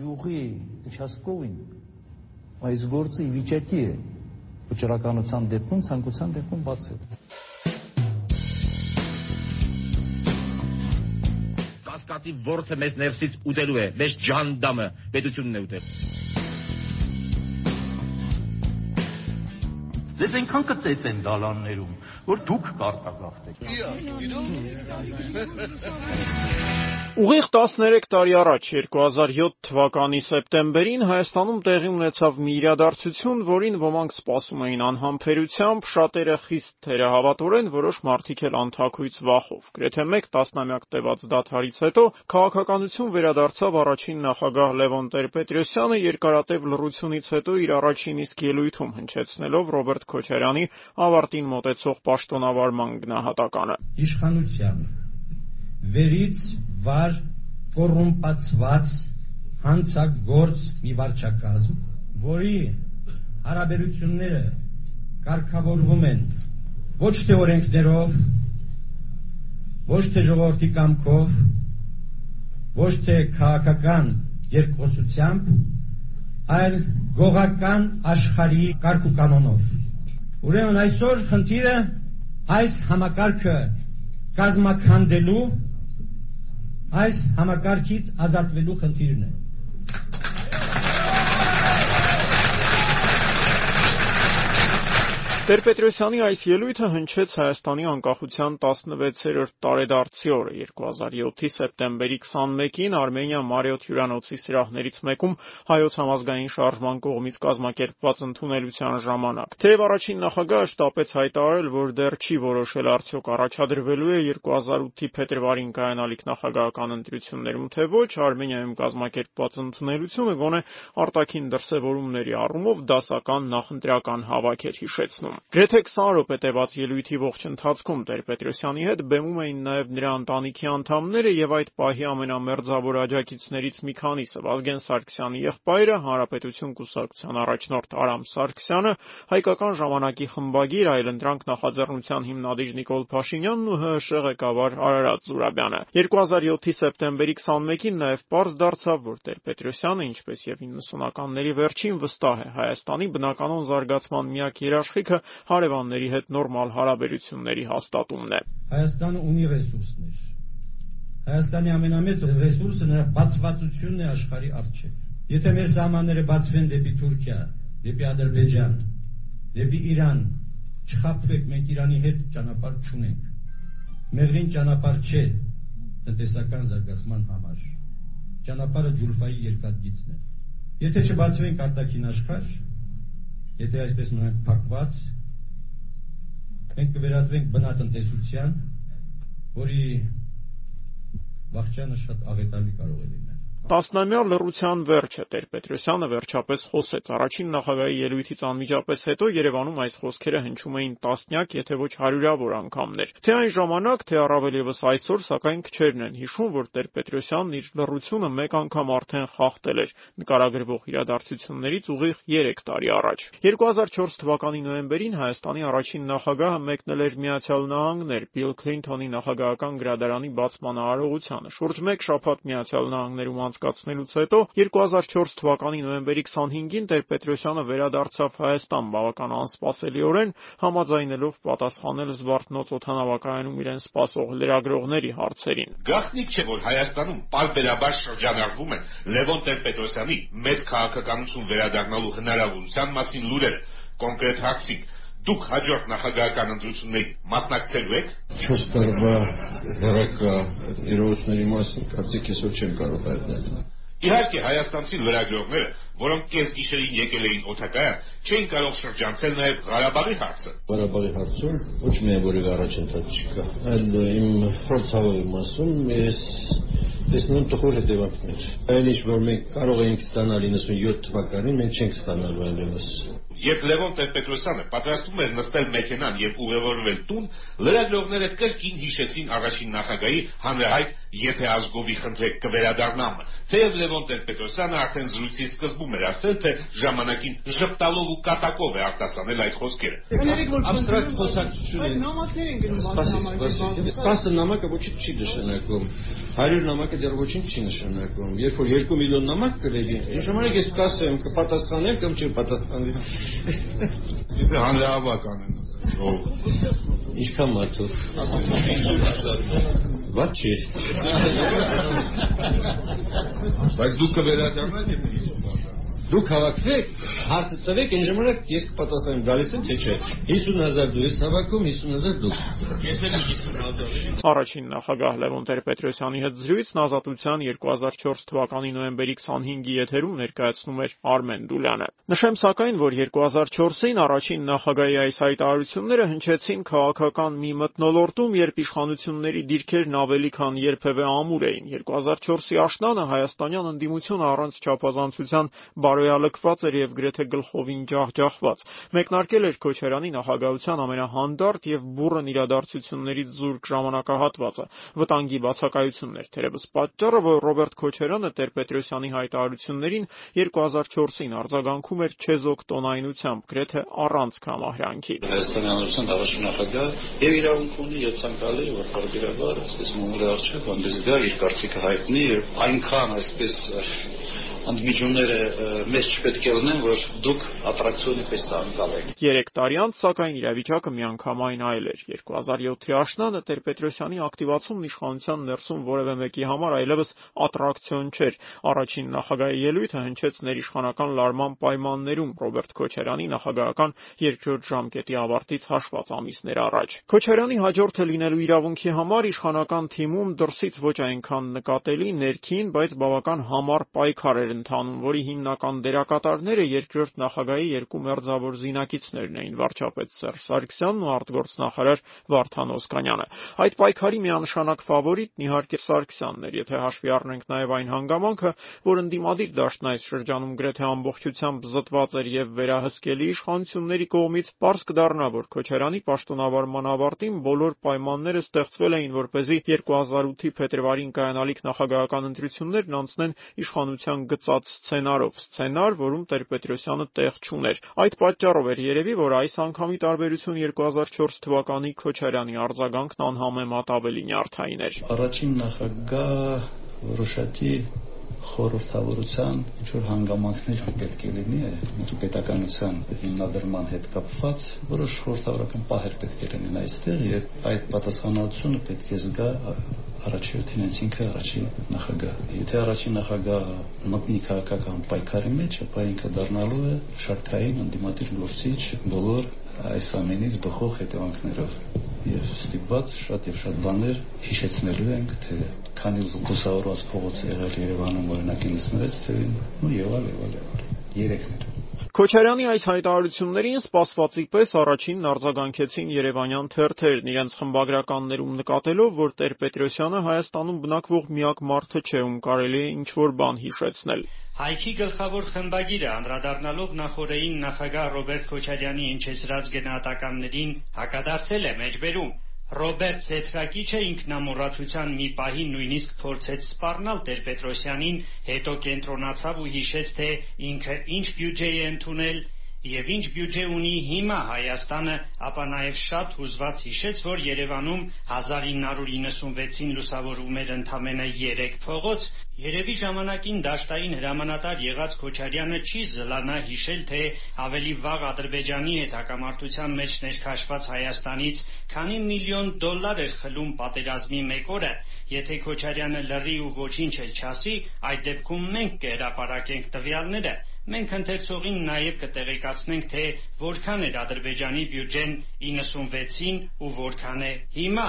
գյուղի участковին այս գործը ի վիճակի է վճռականության դեպքում ցանկության դեպքում բացել։ Կասկածի ворթը մեզ ներսից ուտելու է, մեզ ջանդամը պետությունն է ուտել։ Ձեզ այնքան կծեց են դալաններում, որ դուք կարտագախտեք։ Իա, գիտու՞մ։ Ուղիղ 13 տարի առաջ 2007 թվականի սեպտեմբերին Հայաստանում տեղի ունեցավ մի իրադարձություն, որին ոմանք սպասում էին անհամբերությամբ, շատերը խիստ թերահավատորեն, որոշ մարդիկ էլ անթաքույց վախով։ Գրեթե 1 տասնամյակ տևած դադարից հետո քաղաքականություն վերադարձավ առաջին նախագահ Լևոն Տեր-Պետրոսյանը երկարատև լռությունից հետո իր առաջին իսկ ելույթում հնչեցնելով Ռոբերտ Քոչարյանի ավարտին մոտեցող պաշտոնավարման գնահատականը։ Իշխանության վերից վար կոռումպացված հանցագործ մի վարչակազմ, որի հարաբերությունները կարգավորվում են ոչ թե օրենքներով, ոչ թե ժողովրդի կամքով, ոչ թե քաղաքական երկխոսությամբ, այլ գողական աշխարհի կարգ ու կանոնով։ Ուրեմն այսօր խնդիրը այս համակարգը կազմակերպելու այս համակարգից ազատվելու խնդիրն է։ Տեր-Պետրոսյանի այս ելույթը հնչեց Հայաստանի անկախության 16-րդ տարեդարձի օրը 2007-ի սեպտեմբերի 21-ին Արմենիա Մարիոթ հյուրանոցի սրահներից մեկում հայոց համազգային շարժման կողմից կազմակերպված ընդունելության ժամանակ։ Թեև առաջին նախագահը շտապեց հայտարարել, որ դեռ չի որոշել արդյոք առաջադրվելու է 2008-ի փետրվարին կայանալիք նախագահական ընտրություններում, թե ոչ, Արմենիայում կազմակերպված ընդունելությունը գոնե արտաքին դրսևորումների առումով դասական նախընտրական հավաք էր հիշեցնում։ Գրեթե 20 րոպե տևած ելույթի ողջ ընթացքում Տեր-Պետրոսյանի հետ բեմում էին նաև նրա ընտանիքի անդամները եւ այդ պահի ամենամերձավոր աջակիցներից մի քանիսը՝ Վազգեն Սարգսյանի եղբայրը, Հանրապետություն կուսակցության առաջնորդ Արամ Սարգսյանը, Հայկական ժամանակի խմբագիր այլընտրանք նախաձեռնության հիմնադիր Նիկոլ Փաշինյանն ու ՀՀՇ ղեկավար Արարատ Զուրաբյանը։ 2007-ի սեպտեմբերի 21-ին նաև պարզ դարձավ, որ Տեր-Պետրոսյանը, ինչպես եւ 90-ականների վերջին, վստահ է Հայաստանի բնականոն զարգացման միակ երաշխիքը հարևանների հետ նորմալ հարաբերությունների հաստատումն է։ Հայաստանը ունի ռեսուրսներ։ Հայաստանի ամենամեծ ռեսուրսը նրա բացվածությունն է աշխարհի առջև։ Եթե մեր սահմանները բացվեն դեպի Թուրքիա, դեպի Ադրբեջան, դեպի Իրան, չխափվեք, մենք Իրանի հետ ճանապարհ չունենք։ Մեղրին ճանապարհ չէ տնտեսական զարգացման համար։ Ճանապարհը ջուլֆայի երկաթգիծն է։ Եթե չբացվենք արտաքին աշխարհ, եթե այսպես մնանք փակված, մենք կվերածվենք բնատնտեսության, որի վախճանը շատ աղետալի կարող է լինել։ Տասնամյա լռության վերջը Տեր-Պետրոսյանը վերջապես խոսեց։ Առաջին նախագահի ելույթից անմիջապես հետո Երևանում այս խոսքերը հնչում էին տասնյակ, եթե ոչ հարյուրավոր անգամներ։ Թե այն ժամանակ, թե առավել եւս այսօր, սակայն քչերն են հիշում, որ Տեր-Պետրոսյանն իր լռությունը մեկ անգամ արդեն խախտել էր նկարագրվող իրադարձություններից ուղիղ 3 տարի առաջ։ 2004 թվականի նոյեմբերին Հայաստանի առաջին նախագահը մեկնել էր Միացյալ Նահանգներ Բիլ Քլինթոնի նախագահական գրադարանի բացման արարողությանը։ Շուրջ 1 շաբաթ Միացյալ Նահանգներում անցկացնելուց հետո 2004 թվականի նոյեմբերի 25-ին Տեր-Պետրոսյանը վերադարձավ Հայաստան բավական անսպասելիորեն, համաձայնելով պատասխանել Զվարթնոց օդանավակայանում իրեն սպասող լրագրողների հարցերին։ Գաղտնիք չէ, որ Հայաստանում պարբերաբար շրջանառվում են Լևոն Տեր-Պետրոսյանի մեծ քաղաքականություն վերադառնալու հնարավորության մասին լուրերը, կոնկրետ հարցիկ դուք հաջորդ նախագահական ընտրությունների մասնակցելու եք 4 տարվա հերակա իրողությունների մասին կարծիք այսօր չեմ կարող հայտնել Իհարկե հայաստանցի լրագրողները, որոնք կես գիշերին եկել էին օթակայան, չէին կարող շրջանցել նաև Ղարաբաղի հարցը։ Ղարաբաղի հարցում ոչ միայն որևէ առաջընթաց չկա, այլ իմ ֆրոնտալի մասում ես տեսնում տխուր հետևանքներ։ Այն ինչ որ մենք կարող էինք ստանալ 97 թվականին, մենք չենք ստանալու այնպես։ Երբ Լևոն Տեր-Պետրոսյանը պատրաստում էր նստել մեքենան եւ ուղևորվել տուն, լրագրողները կրկին հիշեցին առաջին նախագահի հանրահայտ «Եթե ազգովի խնդրեք կվերադառնամ»։ Թեև Լևոն Տեր-Պետրոսյանը արդեն զրույցի սկզբում էր ասել, թե ժամանակին ժպտալով ու կատակով է արտասանել այդ խոսքերը։ Абստրակտ խոսակցություն է։ Նամակներ են գնում Սպասի, 10 նամակը ոչինչ չի նշանակում։ 100 նամակը դեռ ոչինչ չի նշանակում։ Երբ որ 2 միլիոն նամակ կլեվի, ինչ ժամանակ ես կասեմ, կպատասխանեմ կամ չի պատասխանի։ Եթե հանրահավաք անեն, ով Ինչքան մարդու։ Ված չի։ բայց դուք կվերադառնաք եթե իսկ Դուք հավաքվեք, հարցը տվեք, այն ժամանակ ես կպատասխանեմ գալիս եմ թե չէ։ 50000 դու ես հավաքում, 50000 դուք։ ես էլ 50000 Առաջին նախագահ Լևոն Տեր-Պետրոսյանի հետ զրույցն ազատության 2004 թվականի նոյեմբերի 25-ի եթերում ներկայացնում էր Արմեն Դուլյանը։ Նշեմ սակայն, որ 2004-ին առաջին նախագահի այս հայտարարությունները հնչեցին քաղաքական մի մթնոլորտում, երբ իշխանությունների դիրքերն ավելի քան երբևէ ամուր էին։ 2004-ի աշնանը հայաստանյան ընդդիմությունը առանց չափազանցության բարոյալքված էր եւ գրեթե գլխովին ջախջախված։ Մեկնարկել էր Քոչարյանի նախագահության ամենահանդարտ եւ բուրըն իրադարձություններից զուրկ ժամանակահատվածը։ Վտանգի բացակայությունն էր թերևս պատճառը, որ Ռոբերտ Քոչարյանը Տեր-Պետրոսյանի հայտարարություններին 2004-ին արձագանքում էր չեզոք տոնայնությամբ, գրեթե առանց կամահրանքի։ Հայաստանի Հանրության առաջին նախագահ եւ իրավունք ունի եւ ցանկալի է որ բարբերաբար այսպես մամուլի արժեք հանդես գա իր կարծիքը հայտնի եւ այնքան այսպես ընդմիջումները մեզ չպետք է լինեն, որ դուք ատրակցիոնի պես անկալեք։ 3 տարի անց, սակայն իրավիճակը միանգամայն այլ էր։ 2007-ի աշնանը Տեր-Պետրոսյանի ակտիվացումն իշխանության ներսում որևէ մեկի համար այլևս ատրակցիոն չէր։ Առաջին նախագահի ելույթը հնչեց ներիշխանական լարման պայմաններում. Ռոբերտ Քոչարյանի նախագահական երկրորդ ժամկետի ավարտից հաշված ամիսներ առաջ։ Քոչարյանի հաջորդը լինելու իրավունքի համար իշխանական թիմում դրսից ոչ այնքան նկատելի ներքին, բայց բավական համառ պայքար էր ընթանում, որի հիմնական դերակատարները երկրորդ նախագահի երկու մերձավոր զինակիցներն էին՝ վարչապետ Սերժ Սարգսյանն ու արտգործնախարար Վարդան Օսկանյանը։ Այդ պայքարի միանշանակ ֆավորիտն իհարկե Սարգսյանն էր, եթե հաշվի առնենք նաև այն հանգամանքը, որ ընդդիմադիր դաշտն այս շրջանում գրեթե ամբողջությամբ զտված էր եւ վերահսկելի իշխանությունների կողմից, པարզ կդառնա, որ Քոչարյանի պաշտոնավարման ավարտին բոլոր պայմանները ստեղծվել էին, որպեսզի 2008-ի փետրվարին կայանալիք նախագահական ընտրություններն անցնեն իշխանության գծած սցենարով, սցենար, որում Տեր-Պետրոսյանը տեղ չուներ։ Այդ պատճառով էր երևի, որ այս անգամի տարբերություն 2004 թվականի Քոչարյանի արձագանքն անհամեմատ ավելի նյարդային էր։ Առաջին նախագահ որոշակի խորհրդավորության ինչ որ հանգամանքներ պետք է լինի պետականության հիմնադրման հետ կապված որոշ խորհրդավորական պահեր պետք է լինեն այստեղ եւ այդ պատասխանատվությունը պետք է զգա առաջին ինքը առաջին նախագահ եթե առաջին նախագահը մտնի քաղաքական պայքարի մեջ ապա ինքը դառնալու է շարքային ընդդիմադիր գործիչ բոլոր այս ամենից բխող հետևանքներով եւ ստիպված շատ եւ շատ բաներ հիշեցնելու ենք թե քանի լուսավորված փողոց եղել Երևանում օրինակ 96 թվին ու եւալ եւալ եւալ երեքներ Քոչարյանի այս հայտարարություններին սպասվածի պես առաջինն արձագանքեցին Երևանյան թերթերն իրենց խմբագրականներում նկատելով, որ Տեր-Պետրոսյանը Հայաստանում բնակվող միակ մարդը չէ, ում կարելի է ինչ-որ բան հիշեցնել։ Հայքի գլխավոր խմբագիրը անդրադառնալով նախորդային նախագահ Ռոբերտ Քոչարյանի հնչեցրած գնահատականներին հակադարձել է մեջբերում. Ռոբերտ Սեթրակիչը ինքնամոռացության մի պահի նույնիսկ փորձեց սպառնալ Տեր-Պետրոսյանին, հետո կենտրոնացավ ու հիշեց, թե ինքը ինչ բյուջե է ընդունել եւ ինչ բյուջե ունի հիմա Հայաստանը, ապա նաեւ շատ հուզված հիշեց, որ Երևանում 1996-ին լուսավորվում էր ընդամենը 3 փողոց, Երևի ժամանակին դաշտային հրամանատար եղած Քոչարյանը չի զլանա հիշել, թե ավելի վաղ Ադրբեջանի հետ հակամարտության մեջ ներքաշված Հայաստանից քանի միլիոն դոլար էր խլում պատերազմի մեկ օրը, եթե Քոչարյանը լռի ու ոչինչ էլ չասի, այդ դեպքում մենք կհրապարակենք տվյալները, Մենք ընթերցողին նաև կտեղեկացնենք, թե որքան էր Ադրբեջանի բյուջեն 96-ին ու որքան է հիմա։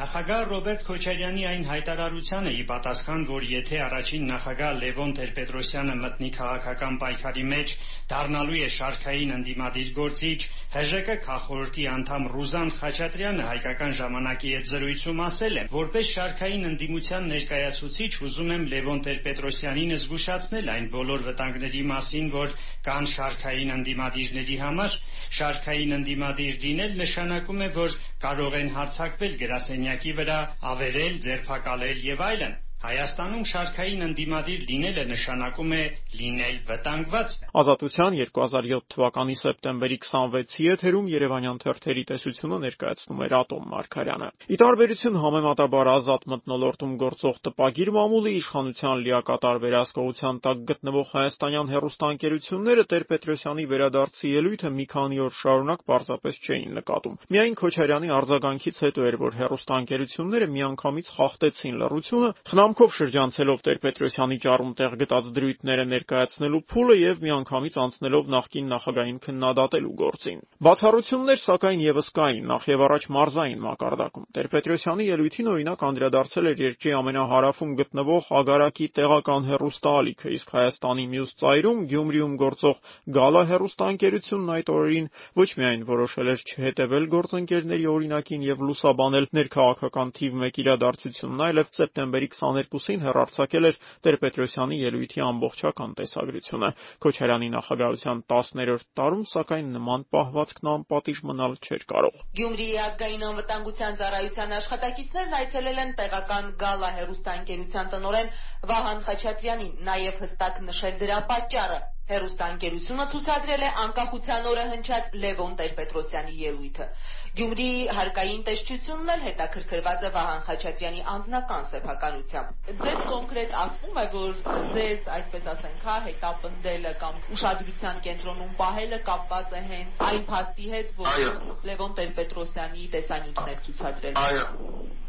Նախագահ Ռոբերտ Քոչարյանի այն հայտարարությանը ի պատասխան, որ եթե առաջին նախագահ Լևոն Տեր-Պետրոսյանը մտնի քաղաքական պայքարի մեջ, դառնալու է շարքային ընդդիմադիր գործիչ, ՀԺԿ քաղխորհրդի անդամ Ռուզան Խաչատրյանը հայկական ժամանակի հետ զրույցում ասել է, որպես շարքային ընդդիմության ներկայացուցիչ ուզում եմ Լևոն Տեր-Պետրոսյանին զգուշացնել այն բոլոր վտանգների մասին, որ կան շարքային ընդդիմադիրների համար, շարքային ընդդիմադիր լինել նշանակում է, որ կարող են հարձակվել գրասենյակի վրա, ավերել, ձերբակալել եւ այլն։ Հայաստանում շարքային ընդդիմադիր լինելը նշանակում է լինել վտանգված։ Ազատության 2007 թվականի սեպտեմբերի 26-ի եթերում Երևանյան թերթերի տեսությունը ներկայացնում էր Ատոմ Մարգարյանը։ Ի տարբերություն համեմատաբար ազատ մտնոլորտում գործող տպագիր մամուլի իշխանության լիակատար վերահսկողության տակ գտնվող հայաստանյան հերոստանգերությունները Տեր-Պետրոսյանի վերադարձի ելույթը մի քանի օր շարունակ պարզապես չէին նկատում։ Միայն Քոչարյանի արձագանքից հետո էր, որ հերոստանգերությունները միանգամից խախտեցին լռությունը, Խնամքով շրջանցելով Տեր-Պետրոսյանի ճառում տեղ գտած դրույթները ներկայացնելու փուլը եւ միանգամից անցնելով նախկին նախագահին քննադատելու գործին։ Բացառություններ սակայն եւս կային, նախ եւ առաջ մարզային մակարդակում։ Տեր-Պետրոսյանի ելույթին օրինակ անդրադարձել էր երկրի ամենահարավում գտնվող Ագարակի տեղական հերոստալիքը, իսկ Հայաստանի մյուս ծայրում Գյումրիում գործող Գալա հերոստանգերությունն այդ օրերին ոչ միայն որոշել էր չհետևել գործընկերների օրինակին եւ լուսաբանել ներքաղաքական թիվ 1 իրադարձությունն, այլև սեպտեմբերի 20 22-ին հեռարձակել էր Տեր-Պետրոսյանի ելույթի ամբողջական տեսագրությունը։ Քոչարյանի նախագահության 10-րդ տարում, սակայն, նման պահվածքն անպատիժ մնալ չէր կարող։ Գյումրիի ազգային անվտանգության ծառայության աշխատակիցներն այցելել են տեղական Գալա հերոստանգերության տնօրեն Վահան Խաչատրյանին, նաև հստակ նշել դրա պատճառը։ Հերոստանգերությունը ցուցադրել է անկախության օրը հնչած Լևոն Տեր-Պետրոսյանի ելույթը։ Գյումրիի հարկային տեսչությունն էլ հետաքրքրված է Վահան Խաչատրյանի անձնական սեփականությամբ։ Ձեզ կոնկրետ ասվում է, որ ձեզ, այսպես ասենք, հա, հետապնդելը կամ ուշադրության կենտրոնում պահելը կապված է հենց այն փաստի հետ, որ Լևոն Տեր-Պետրոսյանի տեսանյութներ ցուցադրել։ Այո։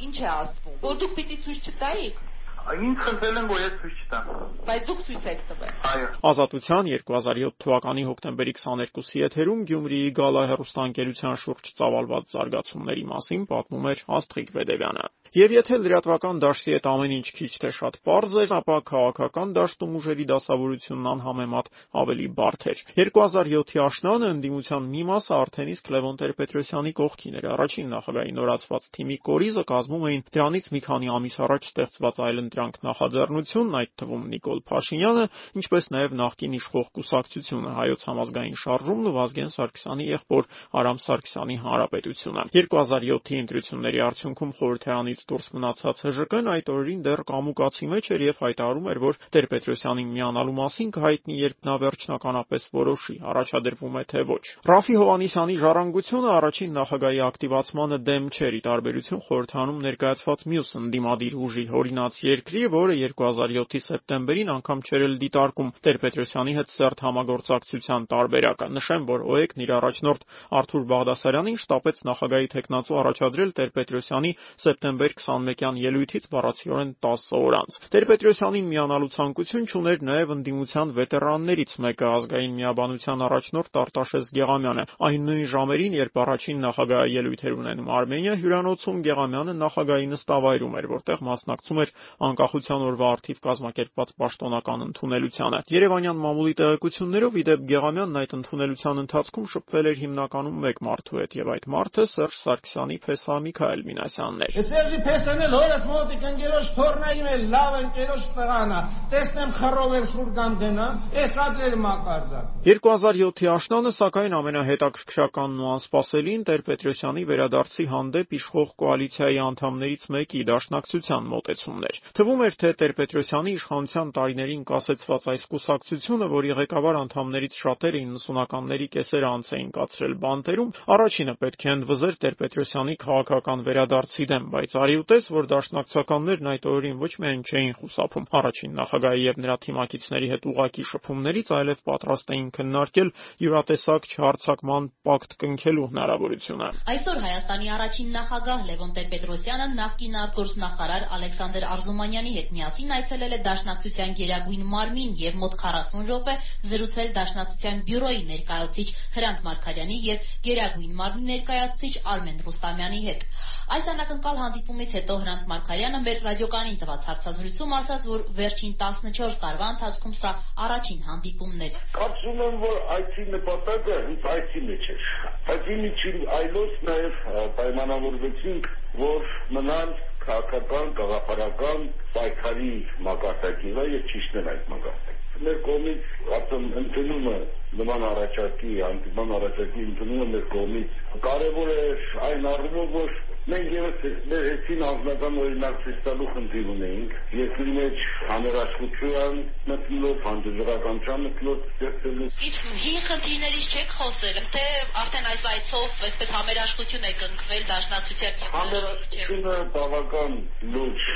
Ինչ է ասվում։ Որ դուք պիտի ցույց չտայիք։ Ինձ խնդրել են, որ ես ցույց չտամ։ Բայց դուք ցույց եք տվել։ Այո։ Ազատության 2007 թվականի հոկտեմբերի 22-ի եթերում Գյումրիի Գալա հերոստանգերության շուրջ ծավալված զարգացումների մասին պատմում էր Աստղիկ Վեդևյանը։ Եվ եթե լրատվական դաշտի հետ ամեն ինչ քիչ թե շատ པարզ էր, ապա քաղաքական դաշտում ուժերի դասավորությունն անհամեմատ ավելի բարդ էր։ 2007-ի աշնանը ընդդիմության մի մասը արդեն իսկ Լևոն Տեր-Պետրոսյանի կողքին էր։ Առաջին նախագահի նորացված թիմի կորիզը կազմում էին դրանից մի քանի ամիս առաջ ստեղծված այլընտրանք նախաձեռնությունն, այդ թվում Նիկոլ Փաշինյանը, ինչպես նաև նախկին իշխող կուսակցությունը Հայոց համազգային շարժումն ու Վազգեն Սարգսյանի եղբոր Արամ Սարգսյանի հանրապետությունը։ 2007-ի ընտրությունների արդյունքում խորհրդարանից կողմից դուրս մնացած ՀԺԿ-ն այդ օրերին դեռ կամուկացի մեջ էր եւ հայտարարում էր, որ Տեր-Պետրոսյանին միանալու մասին կհայտնի, երբ նա վերջնականապես որոշի, առաջադրվում է թե ոչ։ Ռաֆի Հովանիսյանի ժառանգությունը առաջին նախագահի ակտիվացմանը դեմ չէր՝ ի տարբերություն խորհրդանում ներկայացված մյուս ընդդիմադիր ուժի Հորինաց երկրի, որը 2007-ի սեպտեմբերին անգամ չէր էլ դիտարկում Տեր-Պետրոսյանի հետ սերտ համագործակցության տարբերակը։ Նշեմ, որ ՕԵԿ-ն իր առաջնորդ Արթուր Բաղդասարյանին շտապեց նախագահի տեխնացու առաջադրել Տեր-Պետրոսյանի սեպտեմբեր Նոյեմբեր 21-յան ելույթից բառացիորեն 10 օր անց։ Տեր-Պետրոսյանին միանալու ցանկություն չուներ նաև ընդդիմության վետերաններից մեկը ազգային միաբանության առաջնորդ Արտաշես Գեղամյանը։ Այն նույն ժամերին, երբ առաջին նախագահի ելույթ էր ունենում Արմենիա հյուրանոցում, Գեղամյանը նախագահի նստավայրում էր, որտեղ մասնակցում էր անկախության օրվա արդիվ կազմակերպված պաշտոնական ընդունելությանը։ Երևանյան մամուլի տեղեկություններով իդեպ Գեղամյանն այդ ընդունելության ընթացքում շփվել էր հիմնականում մեկ մարդու հետ, եւ այդ մարդը Սերժ Սարգսյանի փեսա Միքայել Մինասյանն էր։ Սերժի Փեսան էլ հորս մոտիկ ընկերոջ թորնայիմ էլ լավ ընկերոջ տղանա։ Տեսնեմ խռով եմ շուրգամ դնամ, էս ադրել մակարդակ։ 2007-ի աշնանը սակայն ամենահետաքրքրականն ու անսպասելին Տեր-Պետրոսյանի վերադարձի հանդեպ իշխող կոալիցիայի անդամներից մեկի դաշնակցության մոտեցումն էր։ Թվում էր, թե Տեր-Պետրոսյանի իշխանության տարիներին կասեցված այս կուսակցությունը, որի ղեկավար անդամներից շատերը 90-ականների կեսերը անց էին կացրել բանտերում, առաջինը պետք է ընդվզեր Տեր-Պետրոսյանի քաղաքական վերադարձի դեմ, բայց Արի ուտես, որ դաշնակցականներն այդ օրերին ոչ միայն չէին խուսափում առաջին նախագահի եւ նրա թիմակիցների հետ ուղակի շփումներից, այլև պատրաստ էին քննարկել յուրատեսակ չհարցակման պակտ կնքելու հնարավորությունը։ Այսօր Հայաստանի առաջին նախագահ Լևոն Տեր-Պետրոսյանը նախկին արտգործնախարար Ալեքսանդր Արզումանյանի հետ միասին այցելել է Դաշնակցության Գերագույն մարմին եւ մոտ 40 րոպե զրուցել Դաշնակցության բյուրոյի ներկայացուցիչ Հրանտ Մարգարյանի եւ Գերագույն մարմնի ներկայացուցիչ Արմեն Ռուստամյանի հետ։ Այս անակնկալ հանդիպումից հետո Հրանտ Մարգարյանը մեր ռադիոկայանին տված հարցազրույցում ասաց, որ վերջին 14 տարվա ընթացքում սա առաջին հանդիպումն էր։ Կարծում եմ, որ այցի նպատակը հենց այցի մեջ էր։ Այցի միջին այլոց նաև պայմանավորվեցինք, որ մնալ քաղաքական, գաղափարական պայքարի մակարդակի վրա եւ ճիշտն այդ մակարդակը մեր կողմից ասեմ ընդունումը նման առաջարկի, հանդիպման առաջարկի ընդունումը մեր կողմից կարևոր է այն առումով, որ մենք եւս մեր հեցին անձնական օրինակ ցույց տալու խնդիր ունեինք երկրի մեջ համերաշխություն մտնելով հանդուրժողականության մտնելով ստեղծելու Իսկ հին խնդիրներից չեք խոսել թե արդեն այս այցով այսպես համերաշխություն է կնքվել դաշնակցության եւ համերաշխությունը բավական լուրջ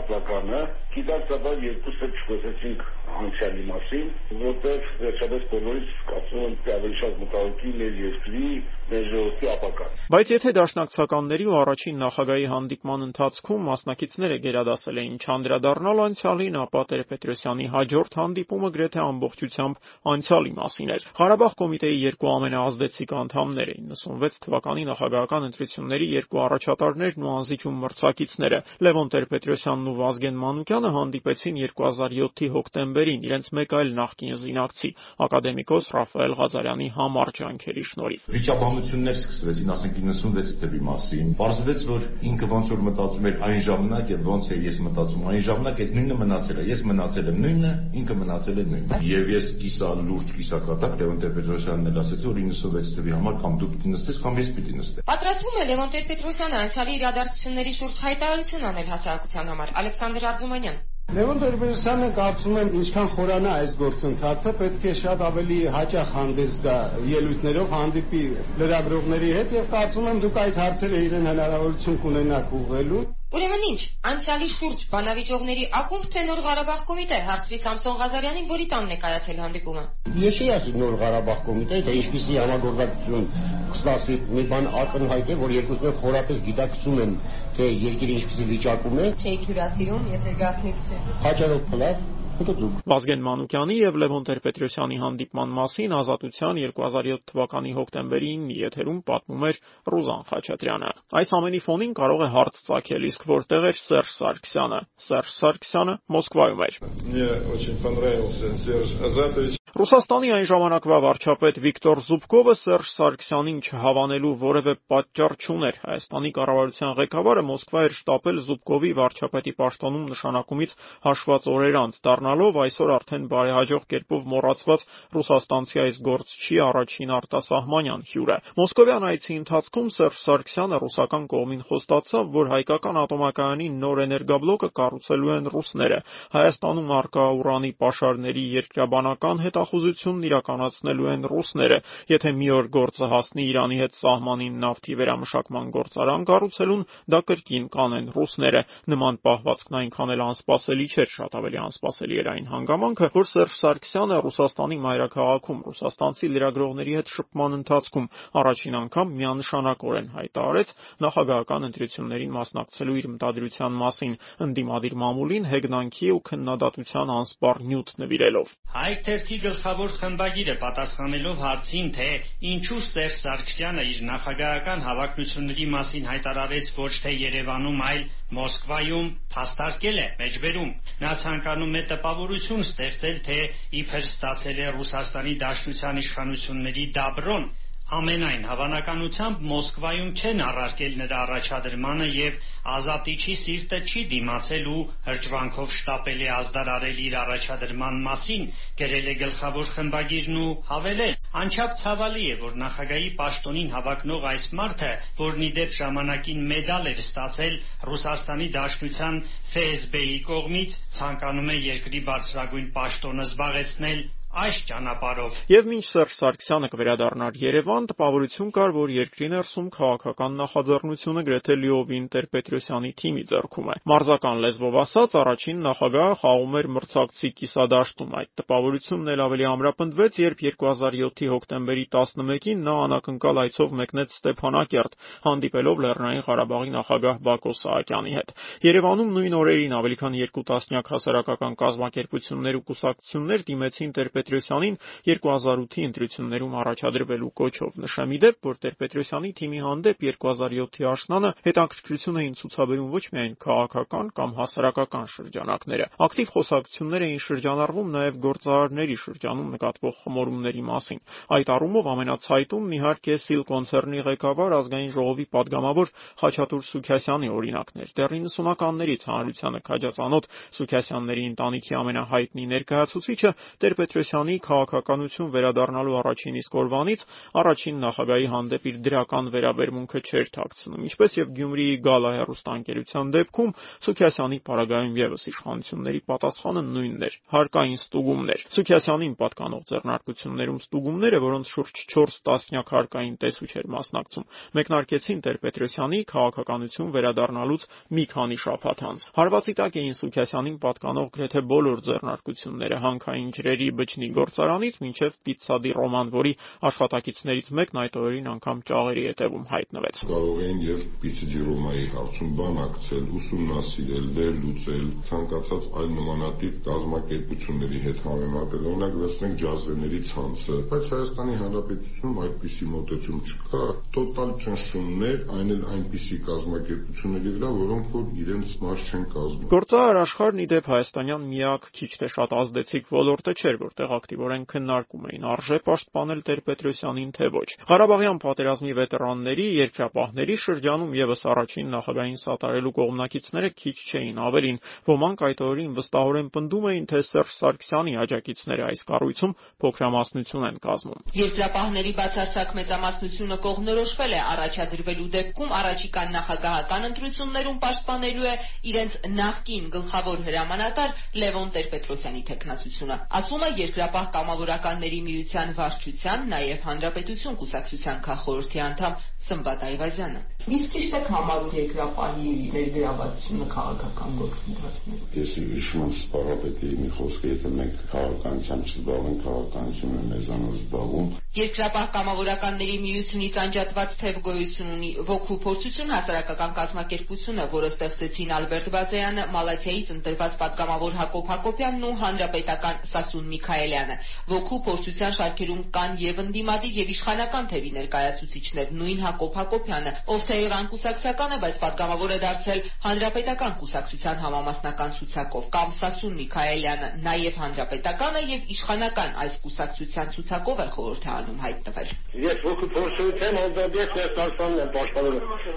ածական է գիտակցաբար երկուսը չխոսեցինք անցյալի մասին, որտեղ վերջապես բոլորից կարծում եմ ավելի շատ մտահոգի մեր երկրի մեր ժողովրդի ապագան։ Բայց եթե դաշնակցականների ու առաջին նախագահի հանդիպման ընթացքում մասնակիցները գերադասել էին չանդրադառնալ անցյալին, ապա Տեր-Պետրոսյանի հաջորդ հանդիպումը գրեթե ամբողջությամբ անցյալի մասին էր։ Ղարաբաղ կոմիտեի երկու ամենաազդեցիկ անդամներ էին 96 թվականի նախագահական ընտրությունների երկու առաջատարներն ու անզիջում մրցակիցները Լևոն Տեր-Պետրոսյանն ու Վազգեն Մանուկյանը հանդիպեցին 2007-ի հոկտեմբերին իրենց մեկ այլ նախկին զինակցի ակադեմիկոս Ռաֆայել Ղազարյանի համառ ջանքերի շնորհիվ։ Վիճաբանություններ սկսվեցին, ասենք 96 թվականի մասին։ Պարզվեց, որ ինքը ոնց որ մտածում էր այն ժամանակ եւ ոնց էր ես մտածում այն ժամանակ, այդ նույնը մնացել է։ Ես մնացել եմ նույնը, ինքը մնացել է նույնը։ Եվ ես կիսա լուրջ կիսակատակ Լևոն Տեր-Պետրոսյանն էլ ասաց, որ 96 թվականի համար կամ դու պիտի նստես, կամ ես պիտի նստեմ։ Պատրաստվում է Լևոն Տեր-Պետրոսյանը անցյալի իրադարձությունների շուրջ հայտարարություն անել հասարակության համար։ Ալեքսանդր Արզումանյան Լևոն Տեր-Պետրոսյանը կարծում եմ ինչքան խորանա այս գործընթացը, պետք է շատ ավելի հաճախ հանդես գա ելույթներով, հանդիպի լրագրողների հետ եւ կարծում եմ դուք այդ հարցերը իրեն հնարավորություն կունենաք ուղղելու։ Ուրեմն ինչ, անցյալի շուրջ բանավիճողների ակումբ թե նոր Ղարաբաղ կոմիտե հարցրի Սամսոն Ղազարյանին, որի տանն է կայացել հանդիպումը։ Ես չի ասի նոր Ղարաբաղ կոմիտե, թե ինչպիսի համագործակցություն կստացվի, մի բան ակնհայտ է, որ երկուսները խորապես գիտակցում են, թե երկիրը ինչպիսի վիճակում է։ Չէ հյուրասիրում, եթե գախնիկ չէ։ Հաջորդ փլավ Վազգեն Մանուկյանի եւ Լևոն Տեր-Պետրոսյանի հանդիպման մասին Ազատության 2007 թվականի հոկտեմբերի 9-ի եթերում պատմում էր Ռուզան Խաչատրյանը։ Այս ամենի ֆոնին կարող է հարց ծագել, իսկ որտեղ էր Սերժ Սարգսյանը։ Սերժ Սարգսյանը Մոսկվայում էր։ Мне очень понравился Серж Азатович Ռուսաստանի այն ժամանակվա վարչապետ Վիկտոր Զուբկովը Սերժ Սարգսյանին չհավանելու որևէ պատճառ չուներ։ Հայաստանի կառավարության ղեկավարը Մոսկվա էր շտապել Զուբկովի վարչապետի պաշտոնում նշանակումից հաշված օրեր անց, դառնալով այսօր արդեն բարեհաջող կերպով մոռացված ռուսաստանցի այս գործչի առաջին արտասահմանյան հյուրը։ Մոսկովյան այցի ընթացքում Սերժ Սարգսյանը ռուսական կողմին խոստացավ, որ հայկական ատոմակայանի նոր էներգաբլոկը կառուցելու են ռուսները։ Հայաստանում արկա ուրանի պաշարների երկրաբանական հետ հետախուզությունն իրականացնելու են ռուսները։ Եթե մի օր գործը հասնի Իրանի հետ սահմանին նավթի վերամշակման գործարան կառուցելուն, դա կրկին կանեն ռուսները։ Նման պահվածքն այնքան էլ անսպասելի չէր, շատ ավելի անսպասելի այն հանգամանքը, որ Սերժ Սարգսյանը Ռուսաստանի մայրաքաղաքում ռուսաստանցի լրագրողների հետ շփման ընթացքում առաջին անգամ միանշանակորեն հայտարարեց նախագահական ընտրություններին մասնակցելու իր մտադրության մասին, ընդդիմադիր մամուլին հեգնանքի ու քննադատության անսպառ նյութ նվիրելով։ Հայք թերթի գլխավոր խմբագիրը պատասխանելով հարցին, թե ինչու Սերժ Սարգսյանը իր նախագահական հավակնությունների մասին հայտարարեց ոչ թե Երևանում, այլ Մոսկվայում, փաստարկել է մեջբերում։ Նա ցանկանում է տպավորություն ստեղծել, թե իբր ստացել է Ռուսաստանի Դաշնության իշխանությունների դաբրոն Ամենայն հավանականությամբ Մոսկվայում չեն առարկել նրա առաջադրմանը եւ ազատիչի սիրտը չի դիմացել ու հրճվանքով շտապել է ազդարարել իր առաջադրման մասին, գրել է գլխավոր խմբագիրն ու հավելել. Անչափ ցավալի է, որ նախագահի պաշտոնին հավակնող այս մարդը, որն ի դեպ ժամանակին մեդալ էր ստացել Ռուսաստանի Դաշնության ՖՍԲ-ի կողմից, ցանկանում է երկրի բարձրագույն պաշտոնը զբաղեցնել այս ճանապարհով։ Եվ մինչ Սերժ Սարգսյանը կվերադառնար Երևան, տպավորություն կար, որ երկրի ներսում քաղաքական նախաձեռնությունը գրեթե լիովին Տեր-Պետրոսյանի թիմի ձեռքում է։ Մարզական լեզվով ասած, առաջին նախագահը խաղում էր մրցակցի կիսադաշտում։ Այդ տպավորությունն էլ ավելի ամրապնդվեց, երբ 2007-ի հոկտեմբերի 11-ին նա անակնկալ այցով մեկնեց Ստեփանակերտ, հանդիպելով Լեռնային Ղարաբաղի նախագահ Բակո Սահակյանի հետ։ Երևանում նույն օրերին ավելի քան երկու տասնյակ հասարակական կազմակերպություններ ու կուսակցություններ դիմեցին Տեր-Պետրոսյանին 2008-ի ընտրություններում առաջադրվելու կոչով։ Նշեմ ի դեպ, որ Տեր-Պետրոսյանի թիմի հանդեպ 2007-ի աշնանը հետաքրքրություն էին ցուցաբերում ոչ միայն քաղաքական կամ հասարակական շրջանակները։ Ակտիվ խոսակցություններ էին շրջանառվում նաև գործարարների շրջանում նկատվող խմորումների մասին։ Այդ առումով ամենացայտումն իհարկե Սիլ կոնցեռնի ղեկավար ազգային ժողովի падգամավոր Խաչատուր Սուքյասյանի օրինակն էր։ Դեռ 90-ականներից հանրությանը քաջածանոտ Սուքյասյանների ընտանիքի ամենահայտնի ներկայացուցիչը Տեր-Պետրոսյանը Տեր-Պետրոսյանի քաղաքականություն վերադառնալու առաջին իսկ օրվանից առաջին նախագահի հանդեպ իր դրական վերաբերմունքը չէր թաքցնում։ Ինչպես եւ Գյումրիի Գալա հեռուստաընկերության դեպքում Սուքիասյանի պարագայում եւս իշխանությունների պատասխանը նույնն էր՝ հարկային ստուգումներ։ Սուքիասյանին պատկանող ձեռնարկություններում ստուգումները, որոնց շուրջ 4 տասնյակ հարկային տեսուչ էր մասնակցում, մեկնարկեցին Տեր-Պետրոսյանի քաղաքականություն վերադառնալուց մի քանի շաբաթ անց։ Հարվածի տակ էին Սուքիասյանին պատկանող գրեթե բոլոր ձեռնարկությունները՝ հանքային ջրերի բջնի գործարանից մինչև Պիցցադի Ռոման, որի աշխատակիցներից մեկն այդ օրերին անգամ ճաղերի հետևում հայտնվեց։ Կարող էին եւ Պիցցադի Ռոմայի հարցում բանակցել, ուսումնասիրել, վերլուծել, ցանկացած այլ նմանատիպ կազմակերպությունների հետ համեմատել, օրինակ վերցնենք ջազերների ցանցը, բայց Հայաստանի Հանրապետությունում այդպիսի մոտեցում չկա, տոտալ ճնշումներ, այն էլ այնպիսի կազմակերպությունների վրա, որոնք որ իրենց մաս չեն կազմում։ Գործարար աշխարհն ի դեպ հայաստանյան միակ քիչ թե շատ ազդեցիկ ոլորտը չէր, որտեղ ակտիվորեն քննարկում էին արժե պաշտպանել Տեր-Պետրոսյանին թե ոչ։ Ղարաբաղյան պատերազմի վետերանների, երկրապահների շրջանում եւս առաջին նախագահային սատարելու կողմնակիցները քիչ չէին, ավելին ոմանք այդ օրերին վստահորեն պնդում էին, թե Սերժ Սարգսյանի աջակիցները այս կառույցում փոքրամասնություն են կազմում։ Երկրապահների բացարձակ մեծամասնությունը կողմնորոշվել է առաջադրվելու դեպքում առաջիկա նախագահական ընտրություններում պաշտպանելու է իրենց նախկին գլխավոր հրամանատար Լևոն Տեր-Պետրոսյանի թեկնածությունը, ասում է Երկրապահ կամավորականների միության վարչության, նաև Հանրապետություն կուսակցության քաղխորհրդի անդամ Սմբատ Այվազյանը։ Իսկ ճիշտ է համարում երկրապահի ներգրավվածությունը քաղաքական գործընթացներում։ Ես հիշում եմ սպառապետի մի խոսքը, եթե մենք քաղաքականությամբ չզբաղվենք, քաղաքականությունը մեզանով զբաղում։ Երկրապահ կամավորականների միությունից անջատված թև գոյություն ունի ոգու փորձություն հասարակական կազմակերպությունը, որը ստեղծեցին Ալբերտ Վազեյանը, Մալաթիայից ընտրված պատգամավոր Հակոբ Հակոբյանն ու հանրապետական Սասուն Միքայելյանը։ Ոգու փորձության շարքերում կան եւ ընդդիմադիր եւ իշխանական թևի ներկայացուցիչներ, նույն Հակոբ Հակոբյանը, ով թե Երևան կուսակցական է, բայց պատգամավոր է դարձել Հանրապետական կուսակցության համամասնական ցուցակով կամ Սասուն Միքայելյանը նաև Հանրապետականը եւ իշխանական այս կուսակցության ցուցակով է խորհրդարանում հայտնվել։ Ես ոքի փորձույթ եմ, անդամ ես Հայաստանն եմ պաշտպանում։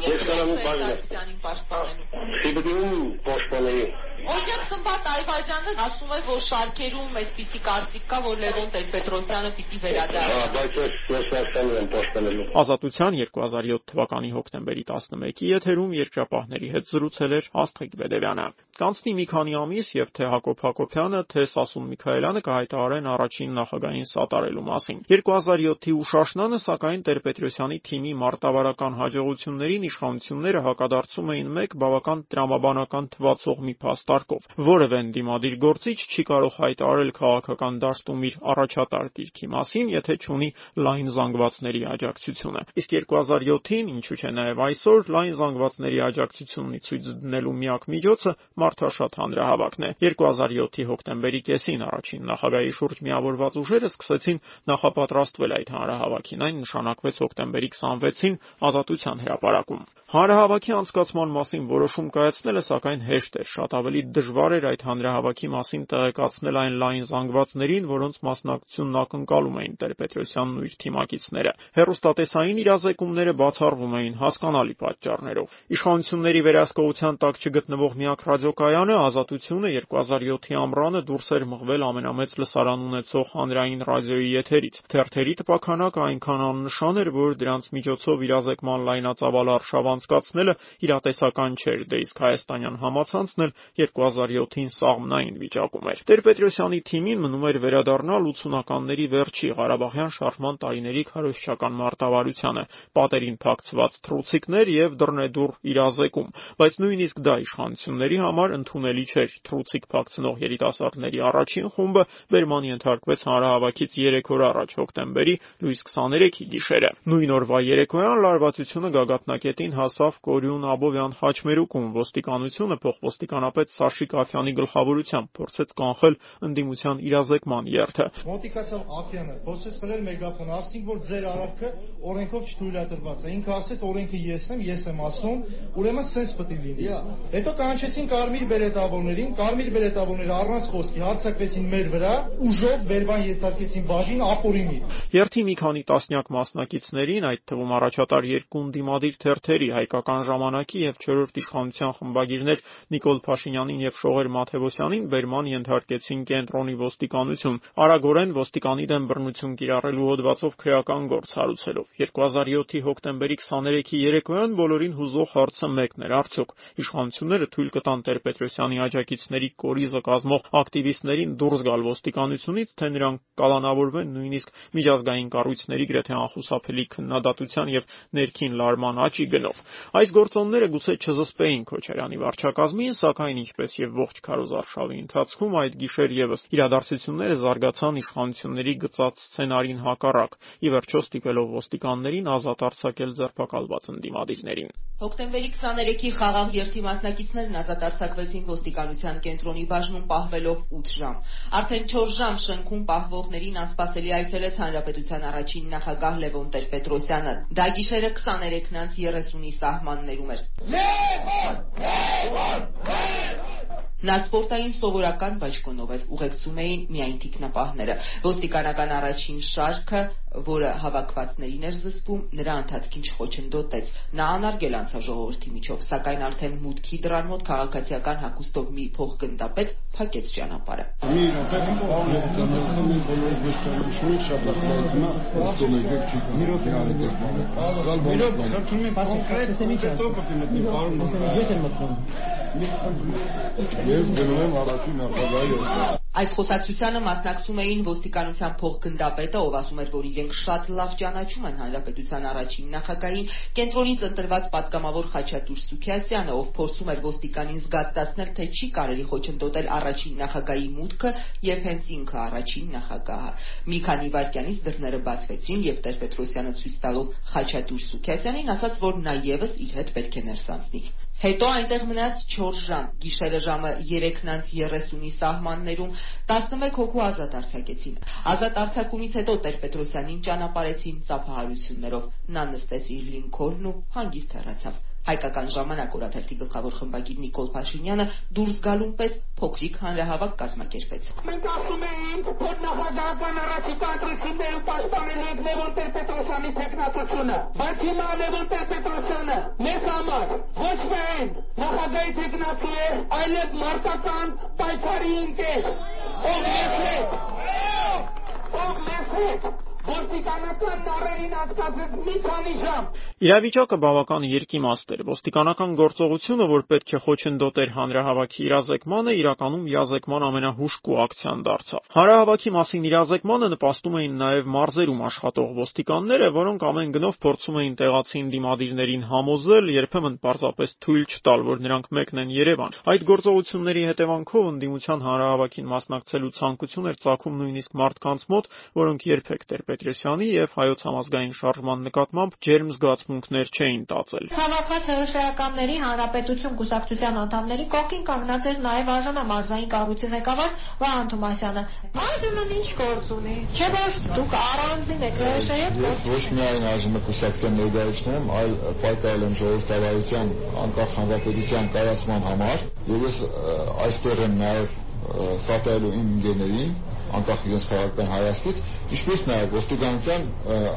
Ես կարող եմ պաշտպանել։ հա, Սիբիրում պաշտպանեի։ Օրինակ Սմբատ Այվազյանը ասում է, որ շարքերում այսպիսի կարծիք կա, որ Լևոն Տեր-Պետրոսյանը պիտի վերադառնա։ Հա, բայց ես ես Սարգսյանն եմ պաշտպանելու։ Ազատության 2007 թվականի հոկտեմբերի 11-ի եթերում երկրապահների հետ զրուցել էր Աստղիկ Բեդևյանը։ Կանցնի մի քանի ամիս եւ թե Հակոբ Հակոբյանը, թե Սասուն Միքայելյանը կհայտարարեն առաջին նախագահային սատարելու մասին։ 2007-ի ուշաշնանը սակայն Տեր-Պետրոսյանի թիմի մարտավարական հաջողություններին իշխանությունները հակադարձում էին մեկ բավական տրամաբանական թվացող մի փաստարկով։ Որևէ ընդդիմադիր գործիչ չի կարող հայտարարել քաղաքական դաշտում իր առաջատար դիրքի մասին, եթե չունի լայն զանգվածների աջակցությունը։ Իսկ 2007-ին, ինչու՞ չէ նաև այսօր, լայն զանգվածների աջակցությունն ցույց դնելու միակ միջոցը մարդաշատ հանրահավաքն է։ 2007-ի հոկտեմբերի կեսին առաջին նախագահի շուրջ միավորված ուժերը սկսեցին նախապատրաստվել այդ հանրահավաքին։ Այն նշանակվեց հոկտեմբերի 26-ին Ազատության հրապարակում։ Հանրահավաքի անցկացման մասին որոշում կայացնելը սակայն հեշտ էր, շատ ավելի դժվար էր այդ հանրահավաքի մասին տեղեկացնել այն լայն զանգվածներին, որոնց մասնակցությունն ակնկալում էին Տեր-Պետրոսյանն ու իր թիմակիցները։ Հերոստատեսային իրազեկումները բացառվում էին հասկանալի պատճառներով։ Իշխանությունների վերահսկողության տակ չգտնվող միակ ռադիոկայանը Ազատությունը 2007-ի ամռանը դուրս էր մղվել ամենամեծ լսարան ունեցող հանրային ռադիոյի եթերից։ Թերթերի տպաքանակը այնքան աննշան էր, որ դրանց միջոցով իրազեկման լայնածավալ արշավ անցկացնելը իրատեսական չէր, դե իսկ հայաստանյան համացանցն էլ 2007-ին սաղմնային վիճակում էր։ Տեր-Պետրոսյանի թիմին մնում էր վերադառնալ 80-ականների վերջի Ղարաբաղյան շարժման տարիների քարոզչական մարտավարությանը, պատերին փակցված թռուցիկներ եւ դռնեդուռ իրազեկում, բայց նույնիսկ դա իշխանությունների համար ընդունելի չէր։ Թռուցիկ փակցնող երիտասարդների առաջին խումբը բերման ենթարկվեց հանրահավաքից 3 օր առաջ հոկտեմբերի լույս 23-ի գիշերը։ Նույն օրվա երեկոյան լարվածությունը գագաթնակետին հասավ Կորյուն Աբովյան խաչմերուկում ոստիկանությունը փոխոստիկանապետ Սաշիկ Աֆյանի գլխավորությամբ փորձեց կանխել ընդդիմության իրազեկման երթը։ Մոտիկացավ Աֆյանը, փորձեց խլել մեգաֆոնը, ասին որ ձեր արարքը օրենքով չթույլատրված է։ Ինքը ասեց օրենքը ես եմ, ես եմ ասում, ուրեմն սենց պետք է լինի։ Հետո կանչեցին կարմիր բերետավորներին, կարմիր բերետավորները առանց խոսքի հարձակվեցին մեր վրա, ուժով բերվան ենթարկեցին բաժին ապորինի։ Երթի մի քանի տասնյակ մասնակիցներին, այդ թվում առաջատար երկու դիմադիր թերթերի հայկական ժամանակի եւ 4-րդ իշխանության խմբագիրներ Նիկոլ Փաշինյանին եւ Շողեր Մաթեոսյանին բերման ենթարկեցին կենտրոնի ոստիկանություն, արագորեն ոստիկանի դեմ բռնություն կիրառելու հոդվածով քրեական գործ հարուցելով։ 2007-ի հոկտեմբերի 23-ի երեկոյան բոլորին հուզող հարցը մեկն էր. արդյոք իշխանությունները թույլ կտան Տեր-Պետրոսյանի աջակիցների կորիզը կազմող ակտիվիստներին դուրս գալ ոստիկանությունից, թե նրանք կալանավորվեն նույնիսկ միջազգային կառույցների գրեթե անխուսափելի քննադատության եւ ներքին լարման աճի գնով։ Այս գործոնները գուցե չզսպեին Քոչարյանի վարչակազմին, սակայն ինչպես եւ ողջ քարոզարշավի ընթացքում այդ գիշեր եւս իրադարձությունները զարգացան իշխանությունների գծած սցենարին հակառակ, ի վերջո ստիպելով ոստիկաններին ազատ արձակել ձերբակալված ընդդիմադիրներին։ Հոկտեմբերի 23-ի խաղաղ երթի մասնակիցներն ազատ արձակվեցին ոստիկանության կենտրոնի բաժնում պահվելով 8 ժամ։ Արդեն 4 ժամ շենքում պահվողներին անսպասելի այցելեց հանրապետության առաջին նախագահ Լևոն Տեր-Պետրոսյանը։ Դա գիշերը 23-ից 30-ի սահմաններում էր։ Լևոն! Լևոն! Լևոն! Նա սպորտային սովորական բաճկոնով էր ուղեկցում էին միայն թիկնապահները։ Ոստիկանական առաջին շարքը, որը հավաքվածներին էր զսպում, նրա ընթացքին չխոչընդոտեց։ Նա անարգել անցավ ժողովրդի միջով, սակայն արդեն մուտքի դռան մոտ քաղաքացիական հագուստով մի փոխգնդապետ փակեց ճանապարհը։ Մի րոպե, պարոն Լևոն, մի բոլոր վեստան շուտ շաբաթ կայտնա, ոստոն եկեք չի կան։ Մի րոպե արեք։ Մի րոպե, խնդրում եմ, կոնկրետ հետո կմտնի, պարոն։ Ես եմ մտնում։ Ես գնում եմ առաջին նախագահի Այս խոսակցությանը մասնակցում էին ոստիկանության փոխգնդապետը, ով ասում էր, որ իրենք շատ լավ ճանաչում են հանրապետության առաջին նախագահին, կենտրոնից ընտրված պատգամավոր Խաչատուր Սուքիասյանը, ով փորձում էր ոստիկանին զգացածնել, թե չի կարելի խոչընդոտել առաջին նախագահի մուտքը եւ հենց ինքը առաջին նախագահը։ Մի քանի վայրկյանից դռները բացվեցին եւ Տեր-Պետրոսյանը ցույց տալով Խաչատուր Սուքիասյանին ասաց, որ նա եւս իր հետ պետք է ներս անցնի։ Հետո այնտեղ մնաց 4 ժամ, գիշերը ժամը 3-30-ի սահմաններում 11 հոգու ազատ արձակեցին։ Ազատ արձակումից հետո Տեր-Պետրոսյանին ճանապարհեցին ծափահարություններով։ Նա նստեց իր լինքորն ու հանգիստ հեռացավ։ Հայկական ժամանակ օրաթերթի գլխավոր խմբագիր Նիկոլ Փաշինյանը դուրս գալուն պես փոքրիկ հանրահավաք կազմակերպեց։ Մենք ասում ենք, որ նախագահական առաջիկա ընտրություններում պաշտպանել ենք Լևոն Տեր-Պետրոսյանի տեխնատությունը, բայց հիմա Լևոն Տեր-Պետրոսյանը մեզ համար ոչ միայն նախագահի տեխնատի է, այլև մարտական պայքարի ընկեր, ով մեզ հետ, հետ ոստիկանական նարերին անցկացրեց մի քանի ժամ։ Իրավիճակը բավական երկիմաստ էր։ Ոստիկանական գործողությունը, որ պետք է խոչընդոտեր հանրահավաքի իրազեկմանը, իրականում իրազեկման ամենահուշկու ակցիան դարձավ։ Հանրահավաքի մասին իրազեկմանը նպաստում էին նաև մարզերում աշխատող ոստիկանները, որոնք ամեն գնով փորձում էին տեղացի դիմադիրներին համոզել, երբեմն պարզապես թույլ չտալ, որ նրանք մեկն են Երևան։ Այդ գործողությունների հետևանքով ընդդիմության հանրահավաքին մասնակցելու ցանկություն էր ծագում նույնիսկ մարդկանց մոտ, որոնք երբեք Տեր Պետրոսյանի եւ հայոց համազգային շարժման նկատմամբ ջերմ զգացմունքներ չէին տածել։ Հավաքված հրաշայականների հանրապետություն կուսակցության անդամների կողքին կանգնած էր նաեւ արժանա մարզային կառույցի ղեկավար Վահան Թոմասյանը։ Այժմ ինչ գործ ունի։ Չէ՞ որ դուք առանձին եք հրաշայակ։ Ես ոչ միայն այժմ կուսակցության ներկայացնում եմ, այլ պայքարել եմ ժողովրդավարության անկախ հանրապետության կայացման համար եւ ես այստեղ եմ նաեւ սատարելու իմ ընկերներին անկախ իրենց քաղաքական հայացքից, ինչպես նաև ոստիկանության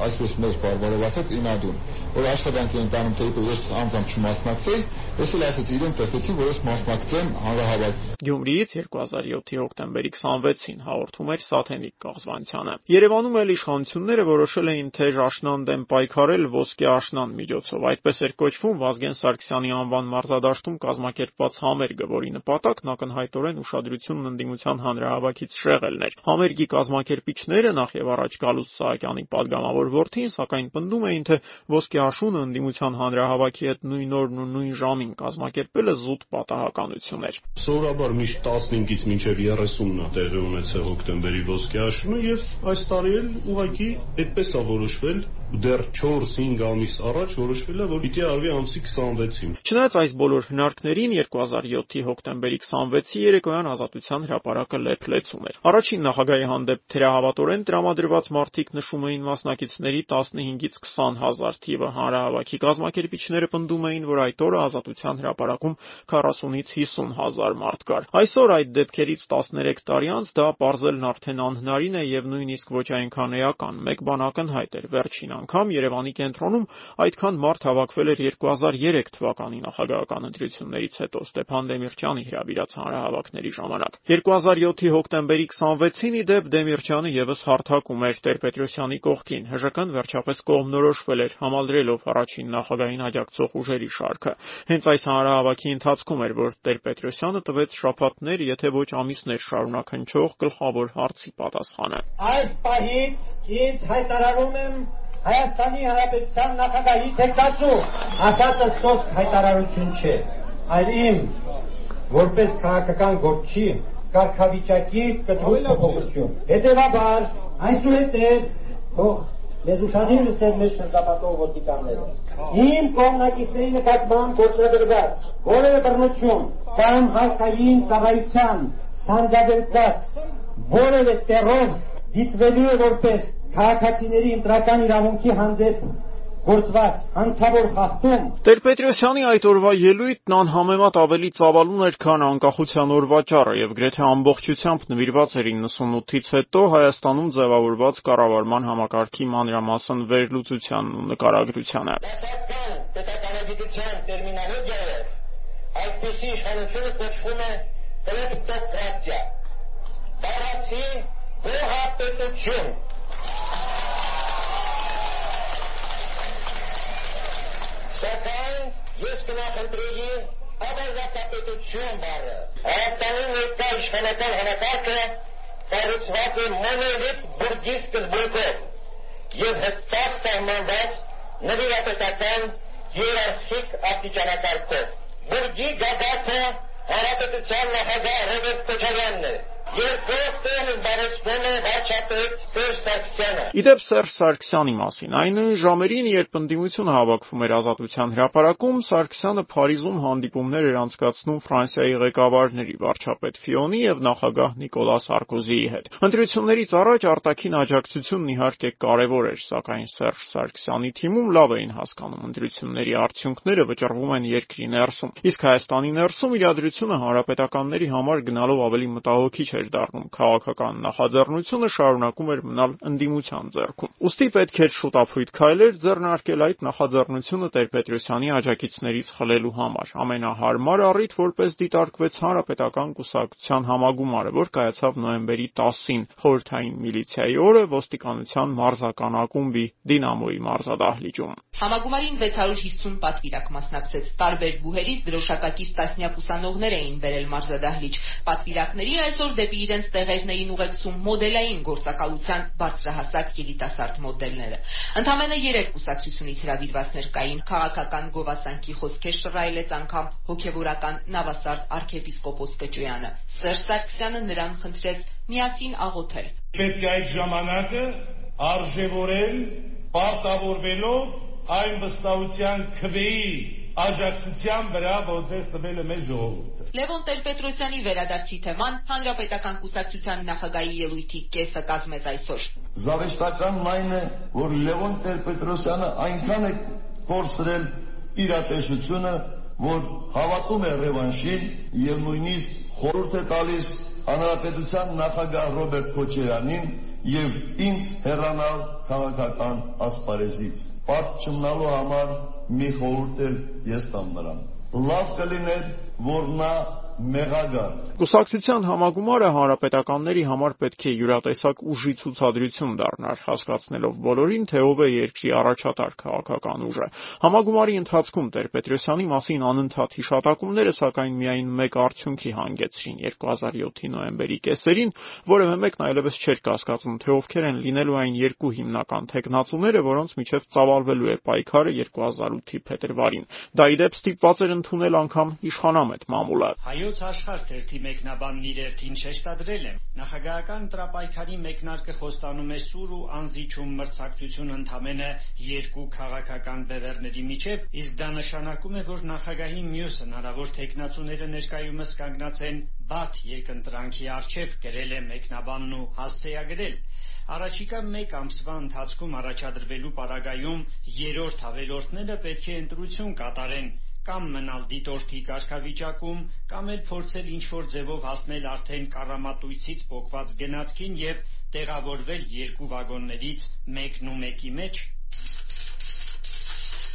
այսպես մեծ բարբարով ասած ինադուն, որ աշխատանքի ընտանում թե ես անձամբ չմասնակցեի, ես էլ ասեցի իրեն տեսեցի, որ ես մասնակցեմ հանրահավաք։ Գյումրիից 2007-ի հոկտեմբերի 26-ին հաղորդում էր Սաթենիկ Կաղզվանցյանը։ Երևանում էլ իշխանությունները որոշել էին թեժ աշնան դեմ պայքարել ոսկե աշնան միջոցով։ Այդպես էր կոչվում Վազգեն Սարգսյանի անվան մարզադաշտում կազմակերպված համերգը, որի նպատակն ակնհայտորեն ուշադրությունն ընդդիմության հանրահավաքից շեղելն էր։ Համերգի կազմակերպիչները նախ եւ առաջ Գալուստ Սահակյանի падգամավոր որդին, սակայն պնդում էին, թե ոսկե աշունը ընդդիմության հանրահավաքի հետ նույն օրն ու նույն ժամին կազմակերպելը զուտ պատահականություն էր։ Սովորաբար միշտ 15-ից մինչև 30-ն է տեղի ունեցել հոկտեմբերի ոսկե աշունը եւ այս տարի էլ ուղղակի այդպես է որոշվել դեռ 4-5 ամիս առաջ որոշվել է, որ պիտի արվի ամսի 26-ին։ Չնայած այս բոլոր հնարքներին 2007-ի հոկտեմբերի 26-ի երեկոյան Ազատության հրապարակը լեփլեցում էր։ Առաջին նախագահի հանդեպ թերահավատորեն տրամադրված մարտիկ նշում էին մասնակիցների 15-ից 20 հազար թիվը հանրահավաքի կազմակերպիչները պնդում էին, որ այդ օրը Ազատության հրապարակում 40-ից 50 հազար մարդ կար։ Այսօր այդ դեպքերից 13 տարի անց դա ողջելն արդեն անհնարին է եւ նույնիսկ ոչ այնքան էական։ Մեկ բան ակնհայտ էր վերջին անգամ Երևանի կենտրոնում այդքան մարդ հավաքվել էր 2003 թվականի նախագահական ընտրություններից հետո Ստեփան Դեմիրճյանի հրավիրած հանրահավաքների ժամանակ։ 2007-ի հոկտեմբերի 26-ին ի դեպ Դեմիրճյանը եւս հարթակում էր Տեր-Պետրոսյանի կողքին։ ՀԺԿ-ն վերջապես կողմնորոշվել էր համալրելով առաջին նախագահին աջակցող ուժերի շարքը։ Հենց այս հանրահավաքի ընթացքում էր, որ Տեր-Պետրոսյանը տվեց շփաթներ, եթե ոչ ամիսներ շարունակ հնչող գլխավոր հարցի պատասխանը։ Այս պահից ինձ հայտարարում եմ Հայաստանի Հանրապետության նախագահի թեկնածու ասածը սոց հայտարարություն չէ, այլ իմ որպես քաղաքական գործչի կարգավիճակի կտրուկ փոփոխություն։ Հետևաբար, այսուհետև թող Մեզ ուշադիր լսել մեր շրջապատող ոստիկանները։ Իմ կողմնակիցների նկատմամբ գործադրված որևէ բռնություն կամ հարկային ծառայության սանձազերծած որևէ տերոր դիտվելու է որպես քաղաքացիների ընտրական իրավունքի հանդեպ գործված հանցավոր խախտում Տեր-Պետրոսյանի այդ օրվա ելույթն անհամեմատ ավելի ծավալուն էր, քան անկախության օրվա ճառը եւ գրեթե ամբողջությամբ նվիրված էր 98-ից հետո Հայաստանում ձևավորված կառավարման համակարգի մանրամասն վերլուծությանն ու նկարագրությանը։ Պետականագիտության տերմինոլոգիայով այդպիսի իշխանությունը կոչվում է կլեպտոկրատիա։ Բառացի գոհապետություն Սակայն ես կնախընտրեի ավազատապետություն բառը։ Հայաստանի ներկա իշխանական համակարգը կառուցված է մոնոլիտ բուրգի սկզբունքով եւ հստակ սահմանված նվիրատեսական հիերարխիկ աստիճանակարգով։ Բուրգի գագաթը հանրապետության նախագահ Ռոբերտ Քոչարյանն է։ Երկրորդ տեղը զբաղեցնում է վարչապետ Սերժ Սարգսյանը։ Իդեպ Սերժ Սարգսյանի մասին այն ժամերին, երբ ընդդիմությունը հավաքվում էր Ազատության հրապարակում, Սարգսյանը Փարիզում հանդիպումներ էր անցկացնում Ֆրանսիայի ղեկավարների վարչապետ Ֆիոնի եւ նախագահ Նիկոլա Սարկոզիի հետ։ Ընտրություններից առաջ արտաքին աջակցությունն իհարկե կարևոր էր, սակայն Սերժ Սարգսյանի թիմում լավ էին հասկանում ընտրությունների արդյունքները վճռվում են երկրի ներսում։ Իսկ Հայաստանի ներսում իրադրությունը հանրապետականների համար գնալով ավելի մտահոգիչ էր դառնում քաղաքական նախաձեռնությունը շարունակում էր մնալ ընդդիմության ձեռքում։ Ոստի պետք էր շուտափույթ քայլեր ձեռնարկել այդ նախաձեռնությունը Տեր-Պետրոսյանի աջակիցներից խլելու համար։ Ամենահարմար առիթ որպես դիտարկվեց հանրապետական կուսակցության համագումարը, որ կայացավ նոյեմբերի 10-ին խորհրդային միլիցիայի օրը ոստիկանության մարզական ակումբի Դինամոյի մարզադահլիճում։ Համագումարին 650 պատվիրակ մասնակցեց տարբեր բուհերից դրոշակակից տասնյակ ուսանողներ էին վերել մարզադահլիճ։ Պատվիրակների այսօր դեպի իրենց տեղերն էին ուղեկցում մոդելային գործակալության բարձրահասակ երիտասարդ մոդելները։ Ընդամենը 3 կուսակցությունից հրավիրվածներ կային։ Քաղաքական գովասանքի խոսքեր շռայլեց անգամ հոգևորական նավասարդ arczepiskopos Կճոյանը։ Սերժ Սարգսյանը նրան խնդրեց միասին աղոթել։ Պետք է այդ ժամանակը արժևորել, պարտավորվելով այն վստահության քվեի աջակցության վրա, որ ձեզ տվել է մեր ժողովուրդը։ Լևոն Տեր-Պետրոսյանի վերադարձի թեման Հանրապետական կուսակցության նախագահի ելույթի կեսը կազմեց այսօր։ Զավեշտականն այն է, որ Լևոն Տեր-Պետրոսյանը այնքան է կորցրել իրատեսությունը, որ հավատում է ռևանշին եւ նույնիսկ խորհուրդ է տալիս Հանրապետության նախագահ Ռոբերտ Քոչարյանին եւ ինձ հեռանալ քաղաքական ասպարեզից։ Պարտ չմնալու համար մի խորհուրդ ես տամ նրան։ Լավ կլիներ, որ նա մեղագար։ Կուսակցության համագումարը հանրապետականների համար պետք է յուրատեսակ ուժի ցուցադրություն դառնար, հասկացնելով բոլորին, թե ով է երկրի առաջատար քաղաքական ուժը։ Համագումարի ընթացքում Տեր-Պետրոսյանի մասին անընդհատ հիշատակումները սակայն միայն մեկ արդյունքի հանգեցրին 2007-ի նոյեմբերի կեսերին, որևէ մեկն այլևս չէր կասկածում, թե ովքեր են լինելու այն երկու հիմնական թեկնածուները, որոնց միջև ծավալվելու է պայքարը 2008-ի փետրվարին։ Դա ի դեպ ստիպված էր ընդունել անգամ իշխանամետ մամուլը։ Հայոց աշխարհ թերթի մեկնաբանն իր երթին շեշտադրել է. նախագահական տրապայքարի մեկնարկը խոստանում է սուր ու անզիջում մրցակցություն ընդամենը երկու քաղաքական բևեռների միջև, իսկ դա նշանակում է, որ նախագահի մյուս հնարավոր թեկնածուները ներկայումս կանգնած են բարդ երկընտրանքի առջև, գրել է մեկնաբանն ու հասցեագրել։ Առաջիկա մեկ ամսվա ընթացքում առաջադրվելու պարագայում երրորդ հավելորդները պետք է ընտրություն կատարեն կամ մնալ դիտորդի կարգավիճակում, կամ էլ փորձել ինչ-որ ձևով հասնել արդեն կառամատույցից պոկված գնացքին եւ տեղավորվել երկու վագոններից մեկն ու մեկի մեջ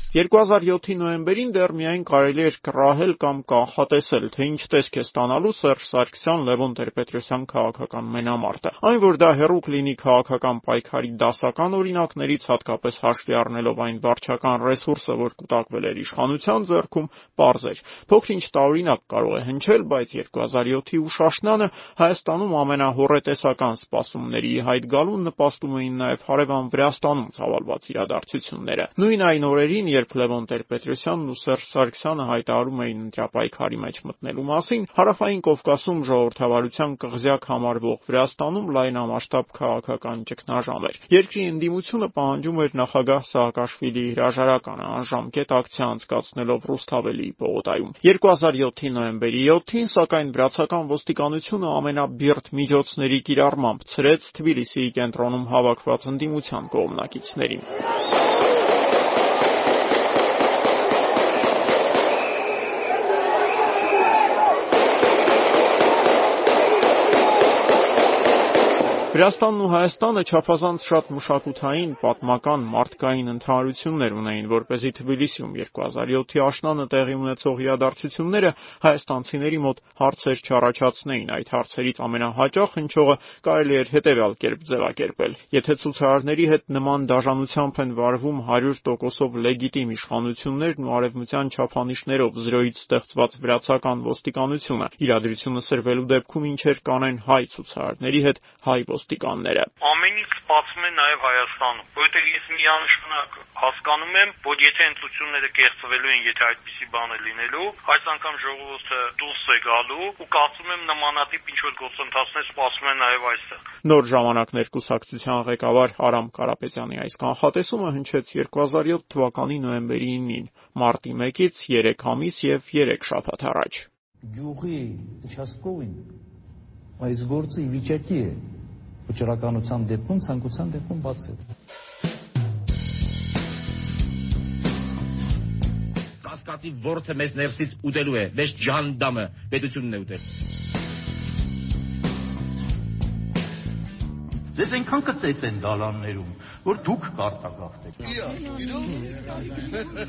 2007-ի նոյեմբերին դեռ միայն կարելի էր կռահել կամ կանխատեսել, թե ինչ տեսք է ստանալու Սերժ Սարգսյան Լևոն Տեր-Պետրոսյան քաղաքական մենամարտը։ Այն, որ դա հերոք լինի քաղաքական պայքարի դասական օրինակներից, հատկապես հաշվի առնելով այն վարչական ռեսուրսը, որ կուտակվել էր իշխանության ձեռքում, պարզ էր։ Փոքր-ինչ տարօրինակ կարող է հնչել, բայց 2007-ի ուշաշնանը Հայաստանում ամենահոռետեսական սպասումների հայտ գալուն նպաստում էին նաև հարևան Վրաստանում ծավալված իրադարձությունները։ Նույն այն օրերին, երբ Լևոն Տեր-Պետրոսյանն ու Սերժ Սարգսյանը հայտարարում էին ընտրապայքարի մեջ մտնելու մասին, Հարավային Կովկասում ժողովրդավարության կղզյակ համարվող Վրաստանում լայնամասշտաբ քաղաքական ճգնաժամ էր։ Երկրի ընդդիմությունը պահանջում էր նախագահ Սաակաշվիլիի հրաժարականը անժամկետ ակցիա անցկացնելով Ռուսթավելիի պողոտայում։ 2007-ի նոյեմբերի 7-ին, սակայն վրացական ոստիկանությունը ամենաբիրտ միջոցների կիրառմամբ ցրեց Թբիլիսիի կենտրոնում հավաքված ընդդիմության կողմնակիցներին։ Վրաստանն ու Հայաստանը չափազանց շատ մշակութային, պատմական, մարդկային ընդհանրություններ ունեին, որպեսզի Թբիլիսիում 2007-ի աշնանը տեղի ունեցող իրադարձությունները հայաստանցիների մոտ հարցեր չառաջացնեին։ Այդ հարցերից ամենահաճախ հնչողը կարելի էր հետևյալ կերպ ձևակերպել. Եթե ցուցարարների հետ նման դաժանությամբ են վարվում 100%-ով լեգիտիմ իշխանություններն ու արևմտյան չափանիշներով զրոյից ստեղծված վրացական ոստիկանությունը, իրադրությունը սրվելու դեպքում ինչեր կանեն հայ ցուցարարների հետ հայ ոստիկանները։ Ամենից սպասում է նաև Հայաստանում, որովհետև ես միանշանակ հասկանում եմ, որ եթե ընտրությունները կեղծվելու են, եթե այդպիսի բան է լինելու, այս անգամ ժողովուրդը դուրս է գալու ու կարծում եմ նմանատիպ ինչ որ գործընթացներ սպասում են նաև այստեղ։ Նոր ժամանակներ կուսակցության ղեկավար Արամ Կարապետյանի այս կանխատեսումը հնչեց 2007 թվականի նոյեմբերի 9-ին, մարտի 1-ից 3 ամիս եւ 3 շաբաթ առաջ։ Գյուղի Չասկովին այս գործը ի վիճակի է վճռականության դեպքում ցանկության դեպքում բաց է։ Կասկածի ворթը մեզ ներսից ուտելու է, մեզ ջանդամը պետությունն է ուտել։ Ձեզ այնքան կծեց են դալաններում, որ դուք կարտագաղթեք։ Իա, իրո՞ք։